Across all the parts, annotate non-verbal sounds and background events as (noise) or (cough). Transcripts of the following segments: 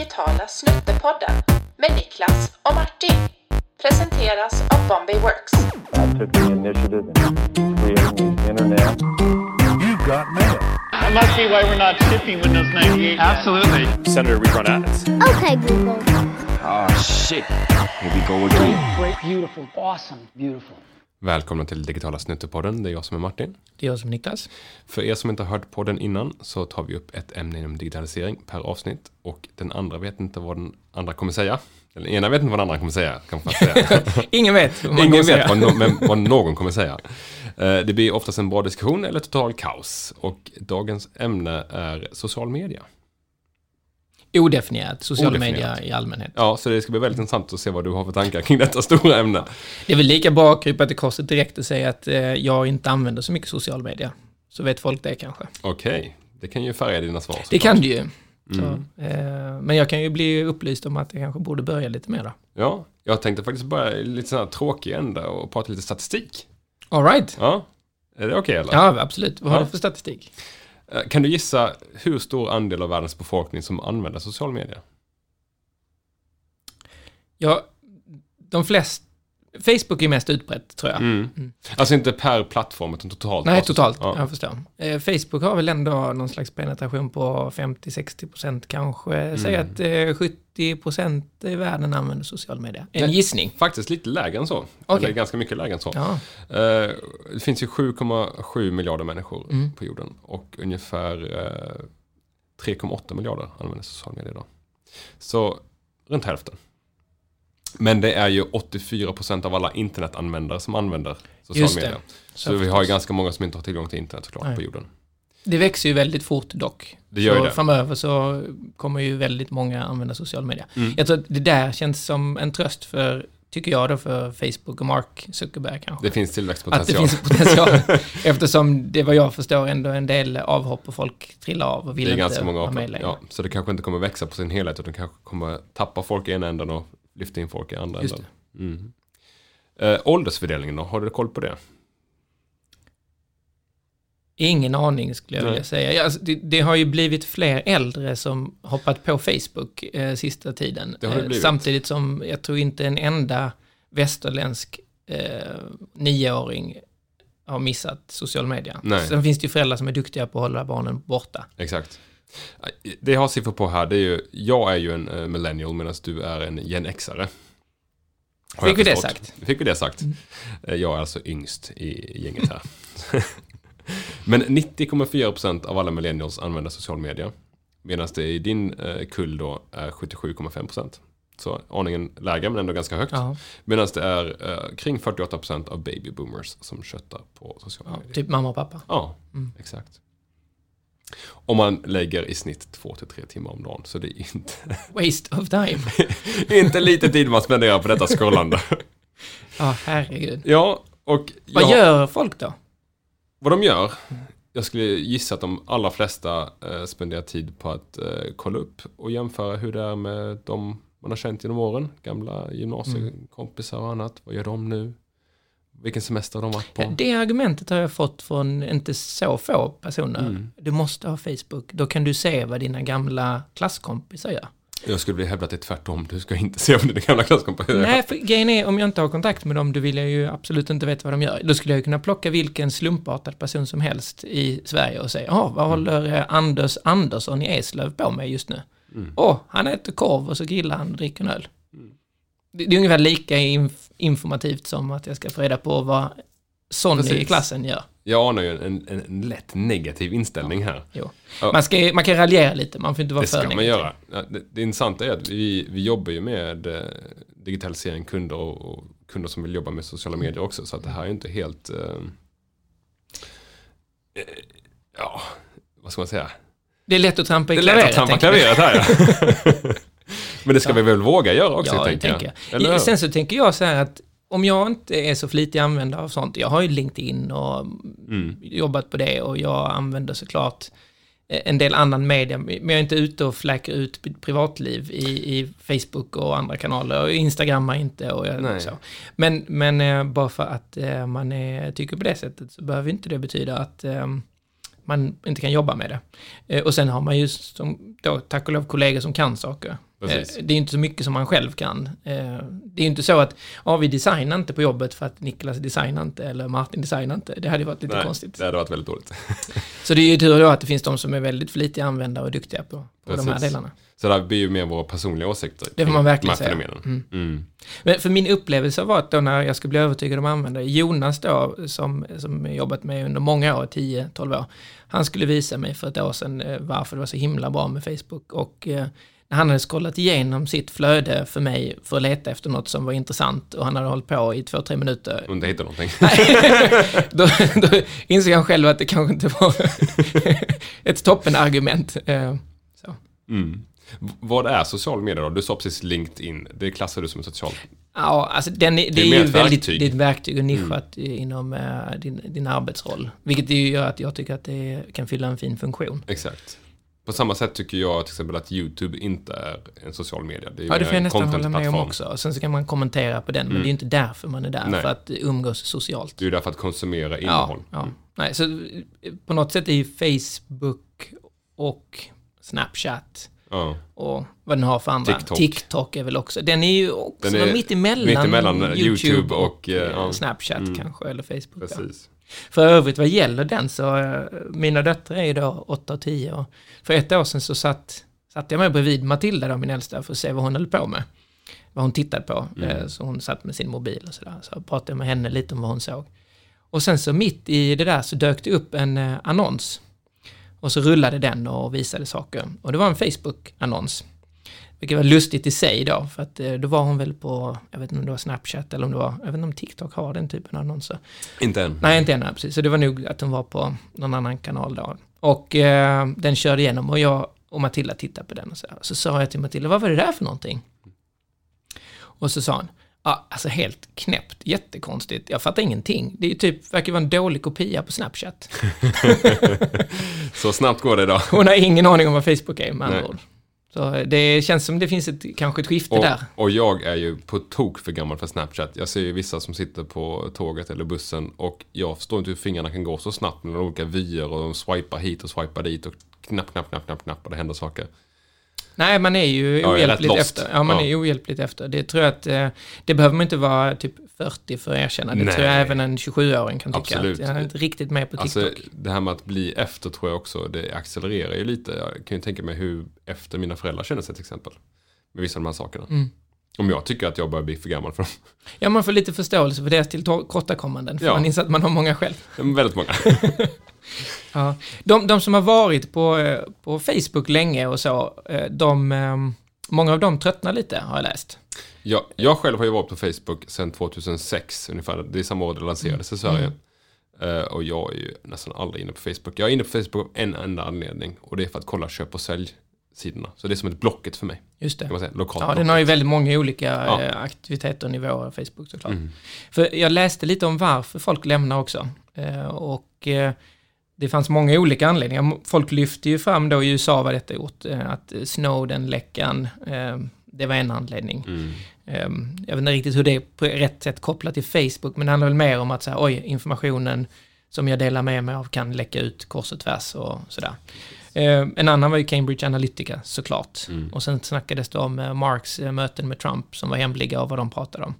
digitala Snuttepodden med Niklas och Martin. Presenteras av Bombay Works. I took the initiative in creating the internet. You got mail. That must be why we're not shipping Windows 98. Absolutely. Senator, we run ads. Okay, Google. Ah, shit. Here we go again. Great, beautiful, awesome, beautiful. Välkomna till Digitala Snuttepodden. Det är jag som är Martin. Det är jag som är Niklas. För er som inte har hört podden innan så tar vi upp ett ämne inom digitalisering per avsnitt och den andra vet inte vad den andra kommer säga. Eller ena vet inte vad den andra kommer säga, kan man säga. (laughs) Ingen vet vad Ingen vet vad, no (laughs) vad någon kommer säga. Eh, Det blir oftast en bra diskussion eller total kaos. Och dagens ämne är social media. Odefinierat, social Odefinierat. media i allmänhet. Ja, så det ska bli väldigt intressant att se vad du har för tankar kring detta stora ämne. Det är väl lika bra att krypa till korset direkt och säga att eh, jag inte använder så mycket social media. Så vet folk det kanske. Okej, det kan ju färga dina svar. Det kan du ju. Så, Mm. eh, men jag kan ju bli upplyst om att jag kanske borde börja lite mer då. Ja, jag tänkte faktiskt börja lite sån här tråkig ända och prata lite statistik. All right. Ja, är det okej eller? Ja, absolut. Vad har Ja. du för statistik? Eh, kan du gissa hur stor andel av världens befolkning som använder social media? Ja, de flesta... Facebook är mest utbrett, tror jag. Mm. Alltså inte per plattform, utan totalt. Nej, totalt. Ja. Jag förstår. Eh, Facebook har väl ändå någon slags penetration på 50-60 procent kanske. Säg Mm. att eh, 70 procent i världen använder social media. En Nej. gissning. Faktiskt lite lägre än så. Okej. Eller ganska mycket lägre än så. Ja. Eh, det finns ju 7,7 miljarder människor Mm. på jorden. Och ungefär eh, 3,8 miljarder använder social media idag. Så runt hälften. Men det är ju 84% av alla internetanvändare som använder social Just det. media. Så Så vi har ju ganska många som inte har tillgång till internet såklart Nej. på jorden. Det växer ju väldigt fort dock. Det gör så det. framöver så kommer ju väldigt många använda social media. Mm. Jag tror att det där känns som en tröst för, tycker jag då, för Facebook och Mark Zuckerberg kanske. Det finns att det tillväxtpotential. finns potential. (laughs) Eftersom det vad jag förstår ändå en del avhopp och folk trillar av och vill det är inte ganska många vara med längre. Ja, så det kanske inte kommer växa på sin helhet utan kanske kommer tappa folk i ena änden och lyfta in folk i andra änden. Mm. Eh, åldersfördelningen då, har du koll på det? Ingen aning skulle jag Nej. vilja säga. Alltså, det, det har ju blivit fler äldre som hoppat på Facebook eh, sista tiden. Eh. Samtidigt som jag tror inte en enda västerländsk eh, nioåring har missat social media. Nej. Sen finns det ju föräldrar som är duktiga på att hålla barnen borta. Exakt. Det jag har siffror på här, det är ju, jag är ju en eh, millennial medan du är en gen Xare. Fick vi det sagt? Fick vi det sagt. Eh, Jag är alltså yngst i gänget här. (laughs) Men 90,4% av alla millennials använder social media. Medan det i din eh, kull då är 77,5%. Så aningen lägre men ändå ganska högt. Ja, Medan det är eh, kring 48% av baby boomers som köttar på sociala ja, medier. typ mamma och pappa. Ja, Mm. exakt. Om man lägger i snitt två till tre timmar om dagen. Så det är inte, Waste of time. (laughs) inte lite tid man spenderar på detta scrollande. Ja, herregud. Ja, och Vad ja, gör folk då? vad de gör. Jag skulle gissa att de allra flesta eh, spenderar tid på att eh, kolla upp och jämföra hur det är med de man har känt genom åren. Gamla gymnasiekompisar och annat. Vad gör de nu? Vilken semester har de varit på? Det argumentet har jag fått från inte så få personer. Mm. Du måste ha Facebook. Då kan du se vad dina gamla klasskompisar gör. Jag skulle vilja hävda att det är tvärtom. Du ska inte se om dina gamla klasskompisar gör. Nej, för grejen är om jag inte har kontakt med dem, då vill jag ju absolut inte veta vad de gör. Då skulle jag ju kunna plocka vilken slumpartad person som helst i Sverige och säga, ja, vad håller eh, Anders Andersson i Eslöv på med just nu? Mm. Åh, han äter korv och så grillar han och dricker en öl. Det, det är ungefär lika inf- informativt som att jag ska få reda på vad Sonny i Precis. klassen gör. Jag anar ju en, en, en lätt negativ inställning här. Jo. Man, ska, man kan raljera lite, man får inte vara Det för ska man negativ. göra. Ja, det, det intressanta är att vi, vi jobbar ju med eh, digitalisering, kunder och, och kunder som vill jobba med sociala medier också. Så att det här är inte helt... Eh, eh, ja, vad ska man säga? Det är lätt att trampa i Det är lätt att klaveret. trampa jag. klaveret här ja. (laughs) (laughs) Men det ska vi väl våga göra också, Ja, tänker jag. tänker jag. Sen så tänker jag så här att om jag inte är så flitig användare av sånt, jag har ju LinkedIn och Mm. jobbat på det och jag använder såklart eh, en del annan media, men jag är inte ute och fläcker ut privatliv i, i Facebook och andra kanaler, och instagrammar inte och jag, Nej. så. Men, men eh, bara för att eh, man är, tycker på det sättet så behöver inte det betyda att man inte kan jobba med det. Och sen har man ju som, då, tack och lov kollegor som kan saker. Precis. Eh, Det är inte så mycket som man själv kan. Eh, Det är inte så att, ja vi designar inte på jobbet för att Niklas designar inte eller Martin designar inte. Det hade ju varit lite Nej, konstigt. det hade varit väldigt dåligt. (laughs) Så det är ju tur då att det finns de som är väldigt flitiga användare och duktiga på, på de här delarna. Så det här blir ju mer våra personliga åsikter. Det får man verkligen säga. fenomenen. Mm. Men för min upplevelse var att då när jag skulle bli övertygad om användare, Jonas då, som, som jobbat med under många år, 10-12 år, han skulle visa mig för ett år sedan eh, varför det var så himla bra med Facebook och han hade scrollat igenom sitt flöde för mig för att leta efter något som var intressant och han hade hållit på i två, tre minuter. Och inte hitta någonting. (laughs) då, då insåg han själv att det kanske inte var (laughs) ett toppenargument. Eh, Så. Mm. Vad är social media då? Du sa precis LinkedIn. Det klassar du som socialt. Ja, alltså den är, det, är är, ju ett väldigt, verktyg. Mm. det är ett verktyg och nischat inom eh, din, din arbetsroll. Vilket gör att jag tycker att det kan fylla en fin funktion. Exakt. På samma sätt tycker jag till exempel att YouTube inte är en social media. Det är Ja, det får jag nästan hålla med om också. Sen så kan man kommentera på den, men det är ju inte därför man är där, Mm. Nej. för att umgås socialt. Det är ju därför att konsumera Ja, innehåll. ja. Nej, så på något sätt är ju Facebook och Snapchat Ja. och vad den har för andra. TikTok. TikTok är väl också, den är ju också Den är mitt emellan, mitt emellan, YouTube, YouTube och, och, eh, ja. Snapchat Mm. kanske, eller Facebook. ja. Precis. För övrigt vad gäller den så, eh, mina döttrar är ju då 8 och 10 och för ett år sedan så satt, satt jag mig bredvid Matilda då, min äldsta, för att se vad hon höll på med. Vad hon tittade på. Mm. Eh, Så hon satt med sin mobil och sådär. Så pratade jag med henne lite om vad hon såg. Och sen så mitt i det där så dök det upp en eh, annons. Och så rullade den och visade saker. Och det var en Facebook-annons. Vilket var lustigt i sig då, för att eh, då var hon väl på, jag vet inte om det var Snapchat eller om det var, jag vet inte om TikTok har den typen av annonser. Inte än. Nej, inte än, precis. Så det var nog att hon var på någon annan kanal då. Och eh, den körde igenom och jag och Matilda tittade på den och så, så sa jag till Matilda, vad var det där för någonting? Och så sa hon, ja, alltså helt knäppt, jättekonstigt, jag fattar ingenting. Det är typ, verkar vara en dålig kopia på Snapchat. (laughs) Så snabbt går det idag. (laughs) Hon har ingen aning om vad Facebook är med andra ord. Så det känns som det finns ett, kanske ett skifte Och, där. och jag är ju på tok för gammal för Snapchat. Jag ser ju vissa som sitter på tåget eller bussen och jag förstår inte hur fingrarna kan gå så snabbt med olika vyer och de swipar hit och swipar dit och knapp, knapp, knapp, knapp, knapp och det händer saker. Nej, man är ju ohjälpligt efter. Ja, man Ja. är ohjälpligt efter. Det tror jag att, eh, det behöver man inte vara typ 40 för att erkänna. Det Nej. tror jag även en 27-åring kan tycka. Absolut. Att jag är inte riktigt med på TikTok. Alltså det här med att bli efter tror jag också, det accelererar ju lite. Jag kan ju tänka mig hur efter mina föräldrar känner sig till exempel. Med vissa av de här sakerna. Mm. Om jag tycker att jag börjar bli för gammal för dem. Ja, man får lite förståelse för deras tillkortakommanden. För Ja. man inser att man har många själv. Men väldigt många. (laughs) Ja. De, de som har varit på, eh, på Facebook länge och så, eh, de, eh, många av dem tröttnar lite, har jag läst. Jag, jag själv har ju varit på Facebook sedan 2006 ungefär. Det är samma år det lanserades i Sverige. Eh, och jag är ju nästan aldrig inne på Facebook. Jag är inne på Facebook av en enda anledning. Och det är för att kolla köp och sälj-sidorna. Så det är som ett Blocket för mig. Just det. Kan man säga. Lokalt Ja, Blocket. den har ju väldigt många olika Ja. aktiviteter och nivåer, Facebook såklart. Mm. För jag läste lite om varför folk lämnar också. Och det fanns många olika anledningar. Folk lyfte ju fram då i USA vad detta gjort. Eh, att Snowden-läckan, eh, det var en anledning. Mm. Eh, jag vet inte riktigt hur det är på rätt sätt kopplat till Facebook, men det handlar väl mer om att så här, oj, informationen som jag delar med mig av kan läcka ut kors och tvärs och sådär. Eh, en annan var ju Cambridge Analytica såklart. Mm. Och sen snackades det om eh, Marks eh, möten med Trump som var hemliga och vad de pratade om.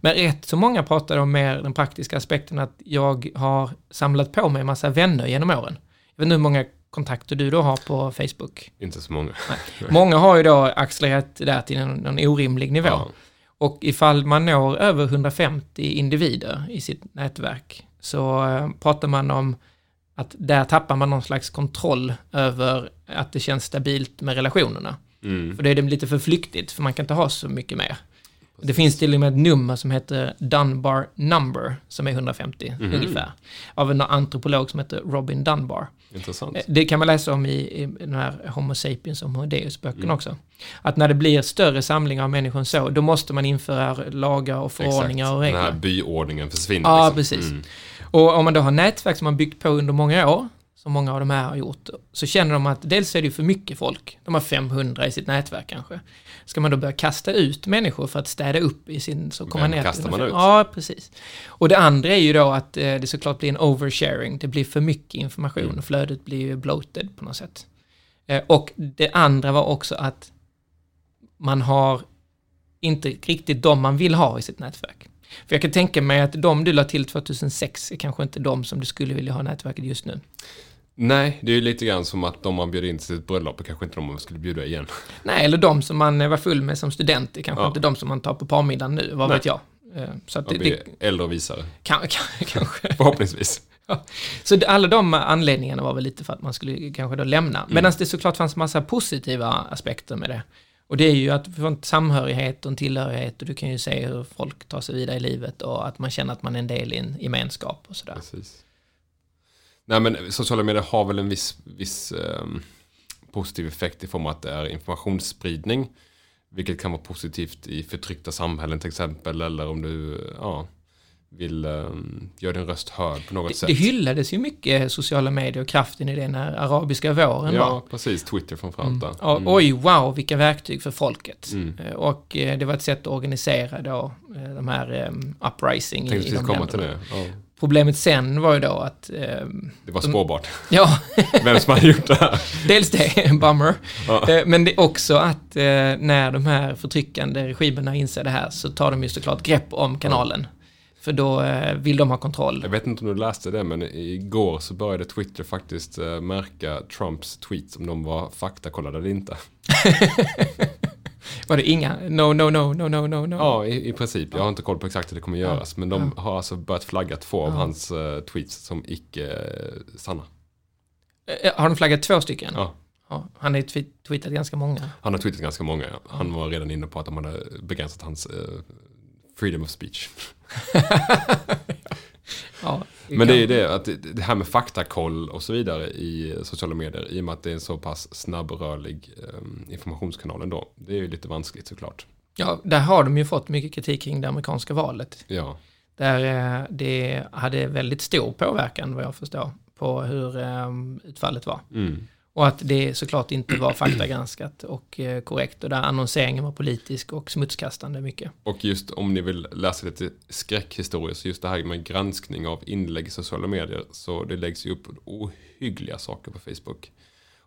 Men rätt så många pratade om mer den praktiska aspekten att jag har samlat på mig en massa vänner genom åren. Jag vet inte hur många kontakter du då har på Facebook. Inte så många. Många har ju då accelererat där till en, en orimlig nivå. Ja. Och ifall man når över 150 individer i sitt nätverk så eh, pratar man om att där tappar man någon slags kontroll över att det känns stabilt med relationerna. Mm. För det är det lite för flyktigt, för man kan inte ha så mycket mer. Det finns till och med ett nummer som heter Dunbar Number, som är 150 Mhm. ungefär. Av en antropolog som heter Robin Dunbar. Intressant. Eh, Det kan man läsa om i, i den här Homo sapiens och Homo Deus-böckerna Mm. också. Att när det blir större samlingar av människor än så, då måste man införa lagar och förordningar Exakt. och Den här regler. byordningen försvinner. Ja, liksom. precis. Mm. Och om man då har nätverk som man byggt på under många år, som många av de här har gjort, så känner de att dels är det för mycket folk. De har 500 i sitt nätverk kanske. Ska man då börja kasta ut människor för att städa upp i sin... Så kommer Vem ner kastar man 150. ut? Ja, precis. Och det andra är ju då att eh, det såklart blir en oversharing. Det blir för mycket information Mm. och flödet blir ju bloated på något sätt. Eh, och det andra var också att man har inte riktigt de man vill ha i sitt nätverk. För jag kan tänka mig att de du la till 2006 är kanske inte de som du skulle vilja ha i nätverket just nu. Nej, det är ju lite grann som att de man bjöd in till sitt bröllop är kanske inte de man skulle bjuda igen. Nej, eller de som man eh, var full med som student är kanske Ja. inte de som man tar på parmiddagen nu, vad Nej. vet jag. Eh, Så att det, äldre och visare. kan, kan, (laughs) kanske. Förhoppningsvis. Så det- alla de anledningarna var väl lite för att man skulle kanske då lämna. Mm. Medan det såklart fanns massa positiva aspekter med det. Och det är ju att få en samhörighet och en tillhörighet och du kan ju se hur folk tar sig vidare i livet och att man känner att man är en del i en gemenskap och sådär. Precis. Nej men sociala medier har väl en viss, viss ehm, positiv effekt i form av att det är informationsspridning. Vilket kan vara positivt i förtryckta samhällen till exempel. Eller om du ja, vill um, göra din röst hörd på något Det, sätt. det hyllades ju mycket sociala medier och kraften i det när arabiska våren Ja, var. precis. Twitter framförallt. Ja, Mm. Oj, wow, vilka verktyg för folket. Mm. Eh, Och eh, det var ett sätt att organisera då eh, de här eh, uprising i, i de komma till det. Ja. Problemet sen var ju då att, eh, Det var spårbart. (laughs) ja, (laughs) Vem som hade gjort det här. dels det, (laughs) bummer, Ja. Men det är också att eh, när de här förtryckande regimerna inser det här så tar de ju såklart grepp om kanalen. För då eh, vill de ha kontroll. Jag vet inte om du läste det, men igår så började Twitter faktiskt eh, märka Trumps tweets om de var faktakollade eller inte. (laughs) Var det inga, no, no, no, no, no, no, no? Ja, i, i princip. Jag har inte koll på exakt hur det kommer göras. Men de har alltså börjat flagga två av Ja. hans eh, tweets som icke eh, sanna. Har de flaggat två stycken? Ja. Ja, han har ju tweet- tweetat ganska många. Han har tweetat ganska många. Ja. Han var redan inne på att de hade begränsat hans eh, freedom of speech. (laughs) Ja, Men det är ju det, att det, här med faktakoll och så vidare i sociala medier, i och med att det är en så pass snabbrörlig eh, informationskanal ändå. Det är ju lite vanskligt såklart. Ja, där har de ju fått mycket kritik kring det amerikanska valet. Ja, Där eh, det hade väldigt stor påverkan, vad jag förstår, på hur eh, utfallet var. mm. Och att det såklart inte var (clears throat) faktagranskat och eh, korrekt. Och där annonseringen var politisk och smutskastande mycket. Och just om ni vill läsa lite skräckhistoria, så just det här med granskning av inlägg i sociala medier, så det läggs ju upp ohyggliga saker på Facebook.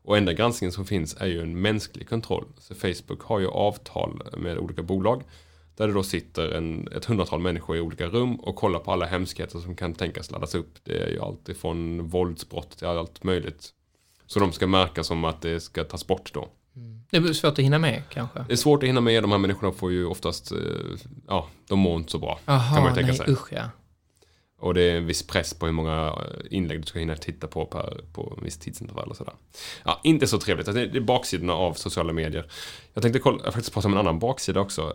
Och enda granskningen som finns är ju en mänsklig kontroll. Så Facebook har ju avtal med olika bolag, där det då sitter en, ett hundratal människor i olika rum och kollar på alla hemskheter som kan tänkas laddas upp. Det är ju allt ifrån våldsbrott till allt möjligt. Så de ska märka som att det ska tas bort då. Det blir svårt att hinna med kanske. Det är svårt att hinna med, de här människorna får ju oftast, eh, ja, de mår inte så bra. Jaha, kan man tänka nej, sig. usch ja. Och det är en viss press på hur många eh, inlägg du ska hinna titta på per, på en viss tidsintervall och sådär. Ja, inte så trevligt. Alltså, Det det är baksidorna av sociala medier. Jag tänkte kolla, jag faktiskt prata om en annan baksida också.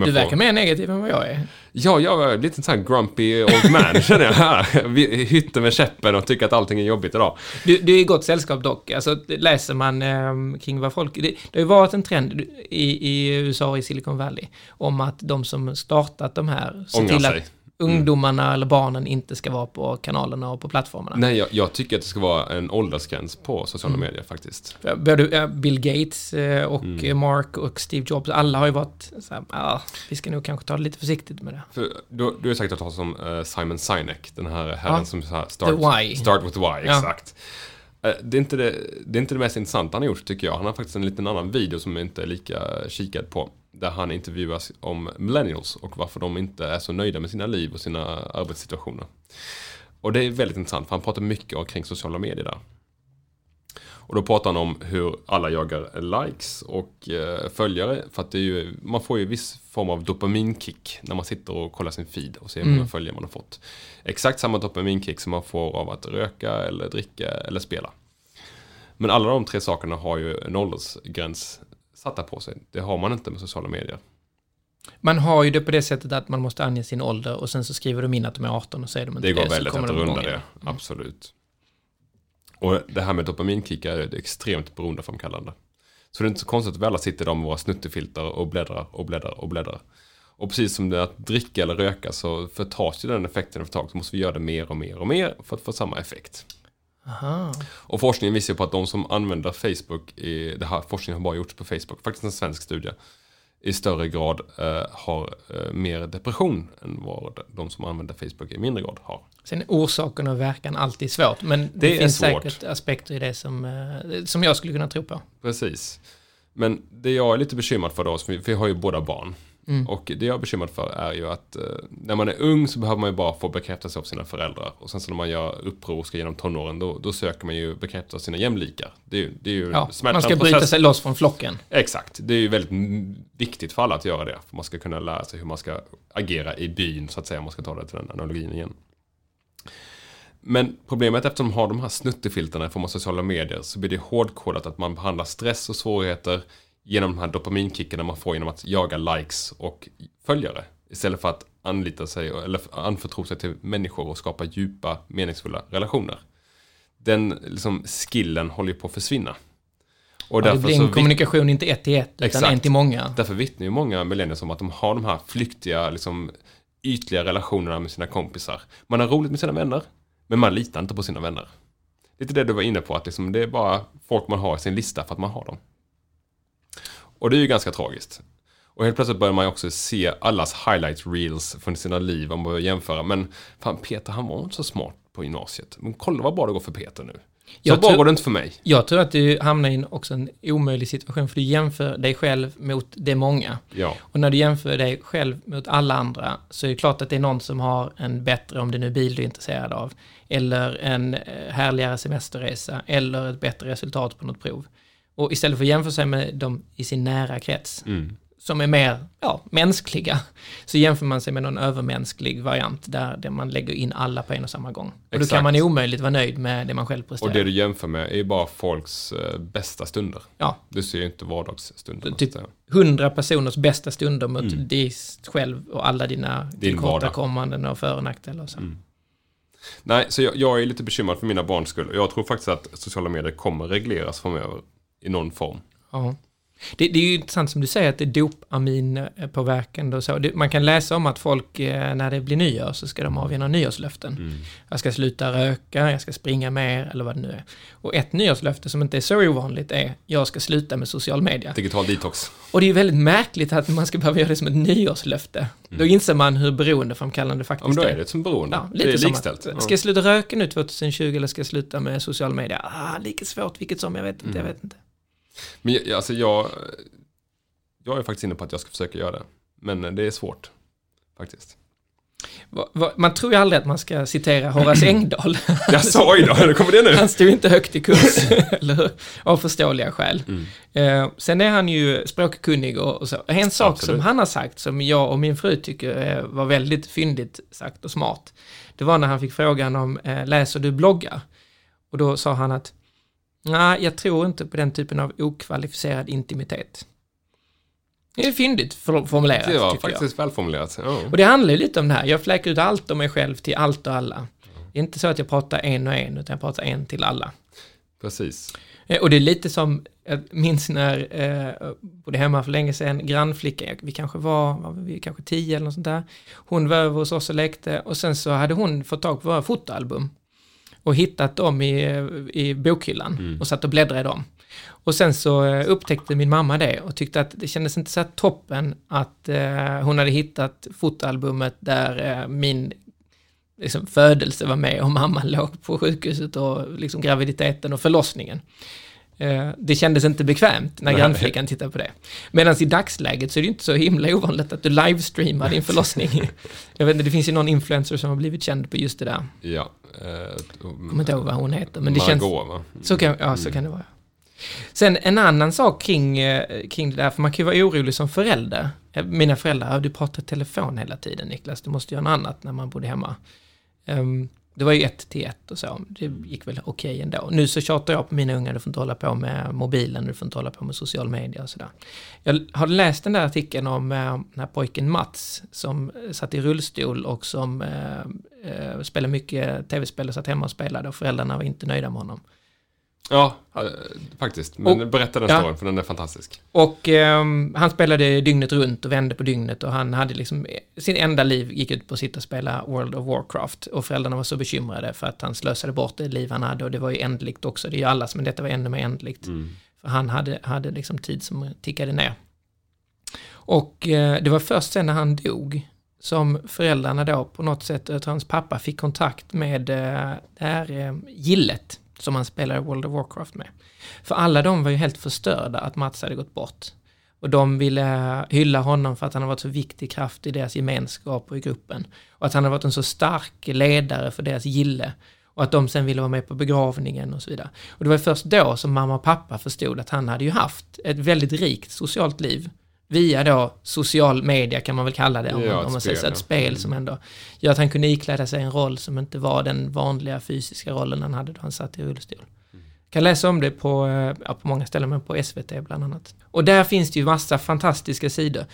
Du får- verkar mer negativ än vad jag är. Ja, jag är lite sån här grumpy old man (laughs) känner jag här. Hytter med käppen och tycker att allting är jobbigt idag. Du, du är i gott sällskap dock. Alltså, läser man eh, kring vad folk... Det, det har ju varit en trend i, i USA och i Silicon Valley om att de som startat de här Ångrar sig. Att ungdomarna eller barnen inte ska vara på kanalerna och på plattformarna. Nej, jag, jag tycker att det ska vara en åldersgräns på sociala Mm. medier faktiskt. Både Bill Gates eh, och Mm. eh, Mark och Steve Jobs, alla har ju varit så här, ah, vi ska nog kanske ta det lite försiktigt med det. För du, du har säkert hört talas om eh, Simon Sinek, den här herren Ja. som så här, start, The why. start with why, exakt. Det är, inte det, det är inte det mest intressanta han har gjort tycker jag. Han har faktiskt en liten annan video som jag inte är lika kikad på. Där han intervjuas om millennials och varför de inte är så nöjda med sina liv och sina arbetssituationer. Och det är väldigt intressant för han pratar mycket om kring sociala medier där. Och då pratar han om hur alla jagar likes och eh, följare. För att det är ju, man får ju viss form av dopaminkick när man sitter och kollar sin feed och ser hur många Mm. följare man har fått. Exakt samma dopaminkick som man får av att röka eller dricka eller spela. Men alla de tre sakerna har ju en åldersgräns satta på sig. Det har man inte med sociala medier. Man har ju det på det sättet att man måste ange sin ålder och sen så skriver de in att de är 18 och säger de inte Det går så väldigt att de runda det. igen. Absolut. Och det här med dopaminkickar är det extremt beroendeframkallande. Så det är inte så konstigt att vi alla sitter där med våra snuttefilter och bläddrar och bläddrar och bläddrar. Och precis som det är att dricka eller röka så förtas ju den effekten efter ett tag. Så måste vi göra det mer och mer och mer för att få samma effekt. Aha. Och forskningen visar på att de som använder Facebook, i, det här forskningen har bara gjorts på Facebook, faktiskt en svensk studie, i större grad eh, har eh, mer depression än vad de som använder Facebook i mindre grad har. Sen är orsaken och verkan alltid svårt, men det, Det är finns svårt. säkert aspekter i det som, eh, som jag skulle kunna tro på. Precis. Men det jag är lite bekymrad för då, för vi har ju båda barn. Mm. Och det jag är bekymrad för är ju att eh, när man är ung så behöver man ju bara få bekräftelse av sina föräldrar. Och sen så när man gör uppror och ska genom tonåren, då, då söker man ju bekräftelse av sina jämlikar. Det är ju, det är ju Ja, man ska bryta process. sig loss från flocken. Exakt, det är ju väldigt viktigt för alla att göra det. För man ska kunna lära sig hur man ska agera i byn, så att säga, om man ska ta det till den analogin igen. Men problemet eftersom de har de här snuttefilterna i form av sociala medier så blir det hårdkodat att man behandlar stress och svårigheter genom de här dopaminkickarna man får genom att jaga likes och följare. Istället för att anlita sig eller anförtro sig till människor och skapa djupa, meningsfulla relationer. Den liksom, skillen håller ju på att försvinna. Och Ja, det blir en kommunikation inte ett till ett, utan Exakt. en till många. Därför vittnar ju många millennials om att de har de här flyktiga, liksom, ytliga relationerna med sina kompisar. Man har roligt med sina vänner, men man litar inte på sina vänner. Lite det du var inne på, att liksom, det är bara folk man har i sin lista för att man har dem. Och det är ju ganska tragiskt. Och helt plötsligt börjar man ju också se allas highlight reels från sina liv om man börjar jämföra. Men fan, Peter han var inte så smart på gymnasiet. Men kolla vad bra det går för Peter nu. Så Jag bra tror- går det inte för mig. Jag tror att du hamnar i en, också en omöjlig situation, för du jämför dig själv mot det många. Ja, Och när du jämför dig själv mot alla andra så är det klart att det är någon som har en bättre, om det nu är bil du är intresserad av, eller en eh, härligare semesterresa, eller ett bättre resultat på något prov. Och istället för att jämföra sig med dem i sin nära krets, mm. som är mer ja, mänskliga, så jämför man sig med någon övermänsklig variant där, där man lägger in alla på en och samma gång. Och då kan man omöjligt vara nöjd med det man själv presterar. och det du jämför med är ju bara folks eh, bästa stunder. Ja, Du ser ju inte vardagsstunder. Typ så att säga. hundra personers bästa stunder mot Mm. dig själv och alla dina Din tillkortakommanden och för och nackdelar. Mm. Nej, så jag, jag är lite bekymrad för mina barns skull. Jag tror faktiskt att sociala medier kommer regleras framöver i någon form. Ja. Det, det är ju intressant som du säger att det är dopaminpåverkande och så. Det, man kan läsa om att folk, eh, när det blir nyår, så ska de avge några nyårslöften. Mm. Jag ska sluta röka, jag ska springa mer, eller vad det nu är. Och ett nyårslöfte som inte är så ovanligt är, jag ska sluta med social media. Digital detox. Och det är ju väldigt märkligt att man ska behöva göra det som ett nyårslöfte. Då inser man hur beroendeframkallande faktiskt Mm. Ja, men då är det som beroende. Ja, det lite är som likställt. att, ska jag sluta röka nu 2020 eller ska jag sluta med social media? Ah, lika svårt vilket som, jag vet inte, Mm. jag vet inte. Men jag, alltså jag, jag är faktiskt inne på att jag ska försöka göra det. Men det är svårt. Faktiskt. Man tror ju aldrig att man ska citera Horace (clears throat) Engdahl. Jag sa ju då, kommer det nu. Han stod inte högt i kurs, (laughs) eller hur? Av förståeliga skäl. Mm. Eh, sen är han ju språkkunnig och, så. En sak Absolut. som han har sagt, som jag och min fru tycker eh, var väldigt fyndigt sagt och smart, det var när han fick frågan om, eh, läser du bloggar? Och då sa han att, nej, jag tror inte på den typen av okvalificerad intimitet. Det är fyndigt for- formulerat, Det var tycker jag. faktiskt välformulerat. Ja. Och det handlar ju lite om det här, jag fläker ut allt om mig själv till allt och alla. Det är inte så att jag pratar en och en, utan jag pratar en till alla. Precis. Eh, Och det är lite som, jag minns när, eh, bodde hemma för länge sedan, grannflicka, vi kanske var, var vi kanske tio eller något sånt där. Hon var över hos oss och lekte och sen så hade hon fått tag på våra fotoalbum och hittat dem i, i bokhyllan och satt och bläddrade i dem. Och sen så eh, upptäckte min mamma det och tyckte att det kändes inte så toppen att eh, hon hade hittat fotoalbumet där eh, min liksom, födelse var med och mamman (laughs) låg på sjukhuset och liksom graviditeten och förlossningen. Eh, Det kändes inte bekvämt när grannflickan tittade på det. Medan i dagsläget så är det inte så himla ovanligt att du livestreamar din (laughs) förlossning. Jag vet inte, det finns ju någon influencer som har blivit känd på just det där. Ja. Eh, kommer inte ihåg vad hon heter, men det Margot, känns... va? Så kan, ja, så kan det vara. Sen en annan sak kring, eh, kring det där, för man kan ju vara orolig som förälder. Eh, Mina föräldrar, "Ja, du pratar i telefon hela tiden Niklas, du måste göra något annat när man bodde hemma. Ehm, det var ju ett till ett och så, det gick väl okej ändå. Nu så tjatar jag på mina ungar, du får inte hålla på med mobilen, du får inte hålla på med social media och sådär. Jag har läst den där artikeln om eh, den här pojken Mats som eh, satt i rullstol och som eh, eh, spelade mycket tv-spel och satt hemma och spelade och föräldrarna var inte nöjda med honom. Ja, eh, faktiskt. Men Och- berätta den ja. storyn, för den är fantastisk. Och ehm, han spelade dygnet runt och vände på dygnet och han hade liksom, sin enda liv gick ut på att sitta och spela World of Warcraft. Och föräldrarna var så bekymrade för att han slösade bort det liv han hade och det var ju ändligt också. Det är ju allas, men detta var ännu mer ändligt. Mm. För han hade, hade liksom tid som tickade ner. Och eh, det var först sen när han dog som föräldrarna då på något sätt, tror hans pappa fick kontakt med eh, det här eh, gillet som han spelade World of Warcraft med. För alla de var ju helt förstörda att Mats hade gått bort. Och de ville hylla honom för att han har varit så viktig kraft i deras gemenskap och i gruppen. Och att han har varit en så stark ledare för deras gille. Och att de sen ville vara med på begravningen och så vidare. Och det var först då som mamma och pappa förstod att han hade ju haft ett väldigt rikt socialt liv. Via då social media kan man väl kalla det, om, Ja, man, om man säger så, ett spel som ändå gör att han kunde ikläda sig en roll som inte var den vanliga fysiska rollen han hade då han satt i rullstol. Kan läsa om det på, eh, ja, på många ställen, men på SVT bland annat. Och där finns det ju massa fantastiska sidor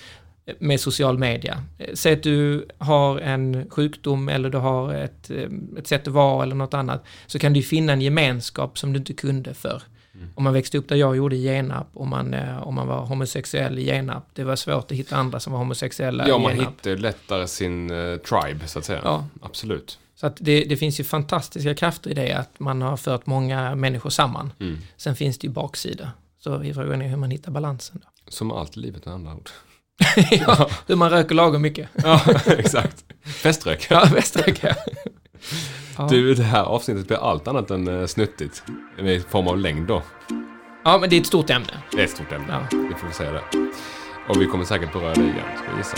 med social media. Eh, Säg att du har en sjukdom eller du har ett, eh, ett sätt att vara eller något annat, så kan du finna en gemenskap som du inte kunde för. Om man växte upp där jag gjorde i Genarp, om man, eh, om man var homosexuell i Genarp, det var svårt att hitta andra som var homosexuella Ja, i man Genarp. hittar lättare sin eh, tribe, så att säga. Ja. Absolut. Så att det, det finns ju fantastiska krafter i det, att man har fört många människor samman. Mm. Sen finns det ju baksida. Så frågan är hur man hittar balansen. Då. (laughs) Som allt i livet med andra ord. ja, hur man röker lagom mycket. Ja, (laughs) exakt. Feströk. Ja, bäst röka. (laughs) Ja. Du, det här avsnittet blir allt annat än eh, snuttigt. I form av längd då. ja, men det är ett stort ämne. Det är ett stort ämne. Ja. Vi får säga det. Och vi kommer säkert beröra det igen, ska jag gissa.